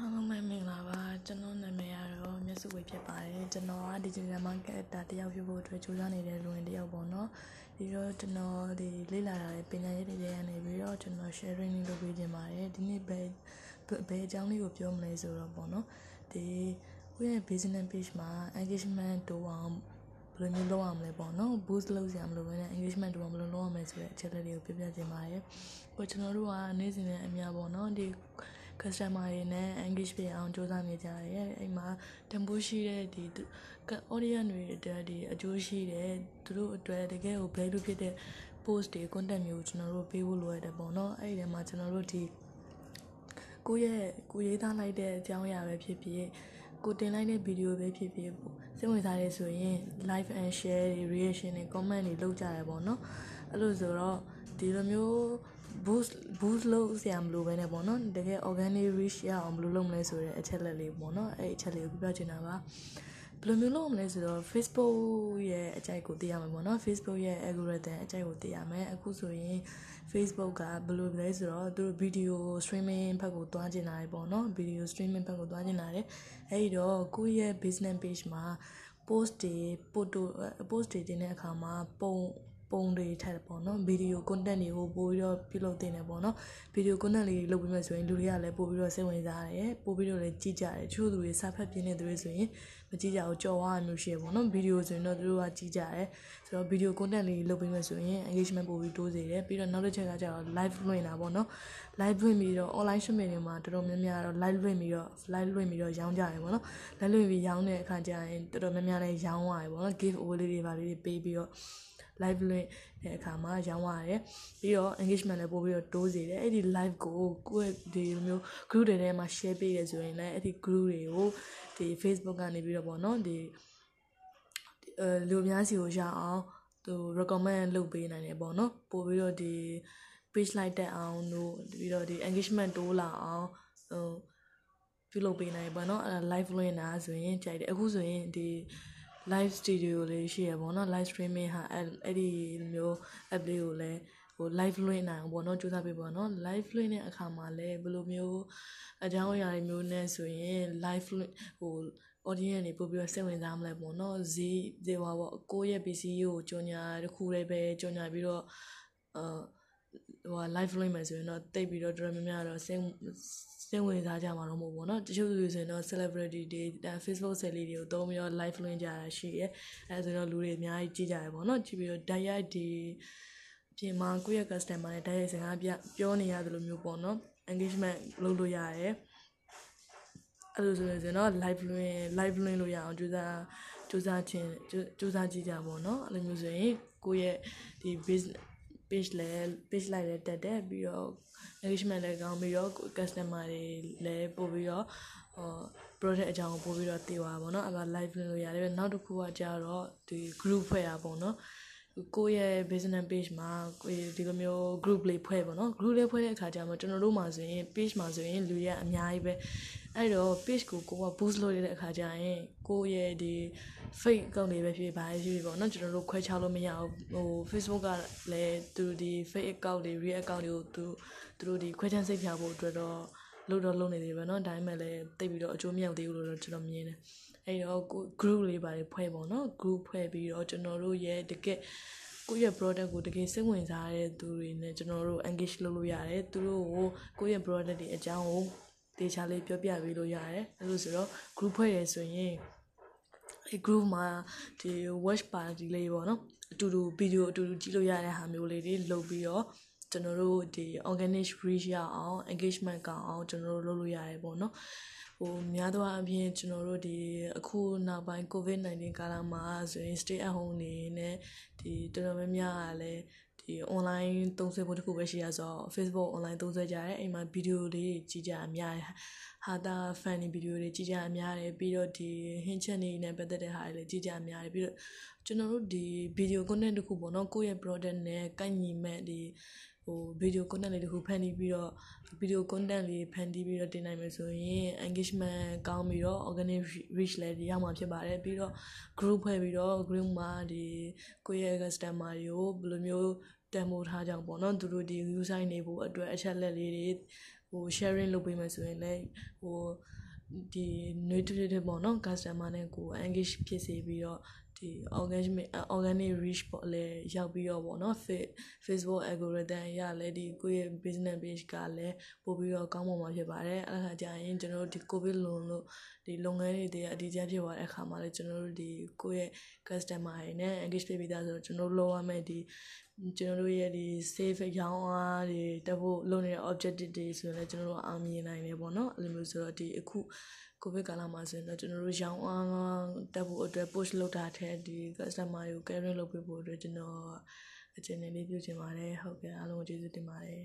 အားလုံးပဲမင်္ဂလာပါကျွန်တော်နာမည်ကတော့မြတ်စုဝေဖြစ်ပါတယ်ကျွန်တော်က digital marketer တယောက်ဖြစ်ဖို့အတွက်ကြိုးစားနေတဲ့လူဝင်တယောက်ပေါ့နော်ဒီတော့ကျွန်တော်ဒီလေ့လာတာပညာရေးတွေရနေပြီးတော့ကျွန်တော် sharing လုပ်ပေးခြင်းပါတယ်ဒီနေ့ဘယ်ဘယ်အကြောင်းလေးကိုပြောမလဲဆိုတော့ပေါ့နော်ဒီကိုယ့်ရဲ့ business page မှာ engagement တိုးအောင်ဘယ်လိုမျိုးလုပ်ရမလဲပေါ့နော် boost လုပ်စရာမလိုဘဲနဲ့ engagement တိုးအောင်ဘယ်လိုလုပ်ရမလဲဆိုတဲ့အချက်လက်တွေကိုပြပြခြင်းပါတယ်ကိုကျွန်တော်တို့ကနေ့စဉ်နဲ့အများပေါ့နော်ဒီ customer တွေနဲ့ engage ဖြစ်အောင်စူးစမ်းနေကြရတယ်အဲ့မှာတန်ဖိုးရှိတဲ့ဒီ audience တွေအတွက်ဒီအကျိုးရှိတဲ့သူတို့အတွက်တကယ်ကို value ဖြစ်တဲ့ post တွေ content မျိုးကျွန်တော်တို့ပေးဖို့လိုရတယ်ပေါ့နော်အဲ့ဒီထဲမှာကျွန်တော်တို့ဒီကိုယ့်ရဲ့ကိုရေးသားလိုက်တဲ့အကြောင်းအရာပဲဖြစ်ဖြစ်ကိုတင်လိုက်တဲ့ဗီဒီယိုပဲဖြစ်ဖြစ်စိတ်ဝင်စားရဲဆိုရင် live and share တွေ reaction တွေ comment တွေလုပ်ကြရပေါ့နော်အဲ့လိုဆိုတော့ဒီလိုမျိုး boost boost လုပ်စရာမလိုပဲねပေါ့နော်တကယ် organic reach ရအောင်ဘယ်လိုလုပ်မလဲဆိုတဲ့အချက်လက်လေးပေါ့နော်အဲ့အချက်လေးကိုပြပြချင်တာပါဘယ်လိုမျိုးလုပ်မလဲဆိုတော့ Facebook ရဲ့အကြိုက်ကိုသိရမှာပေါ့နော် Facebook ရဲ့ algorithm အကြိုက်ကိုသိရမယ်အခုဆိုရင် Facebook ကဘယ်လိုလဲဆိုတော့သူတို့ video streaming ဘက်ကိုတွားကျင်လာတယ်ပေါ့နော် video streaming ဘက်ကိုတွားကျင်လာတယ်အဲ့ဒီတော့ကိုယ့်ရဲ့ business page မှာ post တွေ photo post တွေတင်တဲ့အခါမှာပုံ ပုံတွေထက်ပေါ့နော်ဗီဒီယို content တွေကိုပို့ပြီးတော့ပြုလုပ်တင်တယ်ပေါ့နော်ဗီဒီယို content လေးလုပ်ပြီးမှဆိုရင်လူတွေကလည်းပို့ပြီးတော့စိတ်ဝင်စားတယ်ပို့ပြီးတော့လည်းကြည့်ကြတယ်ချို့သူတွေစာဖတ်ပြင်းတဲ့သူတွေဆိုရင်မကြည့်ကြဘူးကြော်ဝါမျိုးရှိရပေါ့နော်ဗီဒီယိုဆိုရင်တော့သူတို့ကကြည့်ကြတယ်ဆိုတော့ဗီဒီယို content လေးလုပ်ပြီးမှဆိုရင် engagement ပို့ပြီးတိုးစေတယ်ပြီးတော့နောက်တစ်ချက်ကကျတော့ live လွှင့်တာပေါ့နော် live လွှင့်ပြီးတော့ online shopping တွေမှာတော်တော်များများတော့ live လွှင့်ပြီးတော့ live လွှင့်ပြီးတော့ရောင်းကြတယ်ပေါ့နော် live လွှင့်ပြီးရောင်းတဲ့အခါကျရင်တော်တော်များများလည်းရောင်းရတယ်ပေါ့နော် give away လေးတွေပါလေးတွေပေးပြီးတော့ live လွှင့်တဲ့အခါမှာရောင်းရတယ်ပြီးတော့ engagement လည်းပို့ပြီးတော့တိုးစေတယ်အဲ့ဒီ live ကိုကိုယ့်ဒီလိုမျိုး group တွေထဲမှာ share ပေးရဆိုရင်လည်းအဲ့ဒီ group တွေကိုဒီ Facebook ကနေပြီးတော့ပေါ့နော်ဒီအဲလူများစီကိုရအောင်သူ recommend လုပ်ပေးနိုင်တယ်ပေါ့နော်ပို့ပြီးတော့ဒီ page like တက်အောင်တို့ပြီးတော့ဒီ engagement တိုးလာအောင်ဟိုပြုလုပ်ပေးနိုင်ပေါ့နော်အဲ့ဒါ live လွှင့်တာဆိုရင်ကြိုက်တယ်အခုဆိုရင်ဒီ live studio လေးရှိရပေါ့နော် live streaming ဟာအဲ့ဒီမျိုး app လေးကိုလည်းဟို live လွှင့်နိုင်အောင်ပေါ့နော်ကြိုးစားပေးပေါ့နော် live လွှင့်တဲ့အခါမှာလည်းဘယ်လိုမျိုးအကြောင်းအရာတွေမျိုးနဲ့ဆိုရင် live လွှင့်ဟို audience တွေပို့ပြီးတော့စိတ်ဝင်စားမလဲပေါ့နော်ဈေးဈေးပါပေါ့ကိုယ့်ရဲ့ PC ကိုကြော်ညာတစ်ခုလေးပဲကြော်ညာပြီးတော့အာ ဟို live လွှင့်မယ်ဆိုရင်တော့တိတ်ပြီးတော့တော်တော်များများတော့စိတ်စိတ်ဝင်စားကြမှာတော့မဟုတ်ဘူးเนาะတချို့လူဆိုရင်တော့ celebrity တွေ Facebook ဆယ်လေးတွေကိုသုံးပြီးတော့ live လွှင့်ကြတာရှိရဲအဲဆိုတော့လူတွေအများကြီးကြည့်ကြရပေါ့เนาะကြည့်ပြီးတော့ direct ဒီပြင်မှာကိုယ့်ရဲ့ customer နဲ့ direct စကားပြပြောနေရတယ်လို့မျိုးပေါ့เนาะ engagement လုပ်လို့ရတယ်အဲ့လိုဆိုရင်တော့ live လွှင့် live လွှင့်လို့ရအောင်ကြိုးစားကြိုးစားခြင်းကြိုးစားကြည့်ကြပါတော့အဲ့လိုမျိုးဆိုရင်ကိုယ့်ရဲ့ဒီ business page လဲ page လိုက်လဲတက်တယ်ပြီးတော့ engagement လည်းကောင်းပြီးတော့ customer တွေလည်းပို့ပြီးတော့ဟို project အကြောင်းကိုပို့ပြီးတော့သိသွားပါဘောเนาะအဲ့ဒါ live လုပ်လို့ရတယ်နောက်တစ်ခုကကြတော့ဒီ group ဖွဲ့ရပါဘောเนาะ ကိုယ့်ရဲ့ business page မှာကိုယ်ဒီလိုမျိုး group လေးဖွဲ့ပါတော့ group လေးဖွဲ့တဲ့အခါကျမှကျွန်တော်တို့မှာဆိုရင် page မှာဆိုရင်လူရအများကြီးပဲအဲ့တော့ page ကိုကိုက boost လုပ်ရတဲ့အခါကျရင်ကိုယ့်ရဲ့ဒီ fake account တွေပဲဖြစ်ပါဖြစ်ဖြစ်ပေါ့နော်ကျွန်တော်တို့ခွဲခြားလို့မရဘူးဟို Facebook ကလည်းသူဒီ fake account တွေ real account တွေကိုသူသူတို့ဒီခွဲခြားစိတ်ဖြာဖို့အတွက်တော့ လို့တော့လုပ်နေသေးတယ်ပဲเนาะဒါပေမဲ့လည်းတိတ်ပြီးတော့အကျိုးမြောက်သေးဘူးလို့တော့ကျွန်တော်မြင်တယ်အဲ့တော့ group လေးပါတယ်ဖွဲ့ပေါ့နော် group ဖွဲ့ပြီးတော့ကျွန်တော်တို့ရဲ့တကယ်ကိုယ့်ရဲ့ product ကိုတကယ်စိတ်ဝင်စားတဲ့သူတွေနဲ့ကျွန်တော်တို့ engage လုပ်လို့ရတယ်သူတို့ကိုကိုယ့်ရဲ့ product တွေအကြောင်းကိုတေချာလေးပြောပြပေးလို့ရတယ်အဲ့လိုဆိုတော့ group ဖွဲ့ရဆိုရင်အဲ group မှာဒီ watch party လေးပေါ့နော်အတူတူဗီဒီယိုအတူတူကြည့်လို့ရတဲ့ဟာမျိုးလေးတွေလုပ်ပြီးတော့ ကျွန်တော်တို့ဒီ organic reach ရအောင် engagement ကောင်းအောင်ကျွန်တော်တို့လုပ်လို့ရတယ်ပေါ့နော်ဟိုများသောအားဖြင့်ကျွန်တော်တို့ဒီအခုနောက်ပိုင်း covid-19 ကာလမှာဆိုရင် stay at home နေနဲ့ဒီတော်တော်များများကလည်းဒီ online သုံးစွဲဖို့တခုပဲရှိရဆိုတော့ Facebook online သုံးစွဲကြတယ်အိမ်မှာဗီဒီယိုလေးကြည့်ကြအများတယ်ဟာတာ funny ဗီဒီယိုတွေကြည့်ကြအများတယ်ပြီးတော့ဒီ hint ချက်နေနဲ့ပတ်သက်တဲ့ဟာတွေလည်းကြည့်ကြအများတယ်ပြီးတော့ ကျွန်တော်တို့ဒီ video content တခုပေါ့နော်ကိုယ့်ရဲ့ product နဲ့ကိုက်ညီမဲ့ဒီဟို video content လေးတခုဖန်တီးပြီးတော့ video content လေးဖန်တီးပြီးတော့တင်နိုင်မယ်ဆိုရင် engagement ကောင်းပြီးတော့ organic reach လည်းရမှာဖြစ်ပါတယ်ပြီးတော့ group ဖွဲ့ပြီးတော့ group မှာဒီကိုယ့်ရဲ့ customer တွေကိုဘယ်လိုမျိုးတန်ဖိုးထားကြအောင်ပေါ့နော်သူတို့ဒီ user နေဖို့အတွက်အချက်လက်လေးတွေဟဟို sharing လုပ်ပေးမယ်ဆိုရင်လည်းဟိုဒီ nutritive ပေါ့နော် customer နဲ့ကို engage ဖြစ်စေပြီးတော့ ဒီ organic organic reach ပေါ့လေရောက်ပြီးတော့ပေါ့နော် Facebook algorithm ရလဲဒီကိုယ့်ရဲ့ business page ကလည်းပို့ပြီးတော့ကောင်းမွန်မှာဖြစ်ပါတယ်အဲ့ဒါကြာရင်ကျွန်တော်တို့ဒီ covid လုံလို့ဒီလုပ်ငန်းတွေအတီးကျဖြစ်သွားတဲ့အခါမှာလည်းကျွန်တော်တို့ဒီကိုယ့်ရဲ့ customer တွေနဲ့ engage ဖြစ်ပြီးသားဆိုတော့ကျွန်တော်တို့လောက်ရမယ်ဒီကျွန်တော်တို့ရဲ့ဒီ save ရောင်းအားတွေတက်ဖို့လုပ်နေတဲ့ objective တွေဆိုရင်လည်းကျွန်တော်တို့အောင်မြင်နိုင်တယ်ပေါ့နော်အဲ့လိုမျိုးဆိုတော့ဒီအခု ကိုဗစ်ကာလမှာဆိုရင်တော့ကျွန်တော်တို့ရောင်းအားတက်ဖို့အတွက် push လုပ်တာထက်ဒီ customer တွေကို caring လုပ်ပေးဖို့အတွက်ကျွန်တော်အခြေအနေလေးပြုချင်ပါတယ်ဟုတ်ကဲ့အားလုံးကျေးဇူးတင်ပါတယ်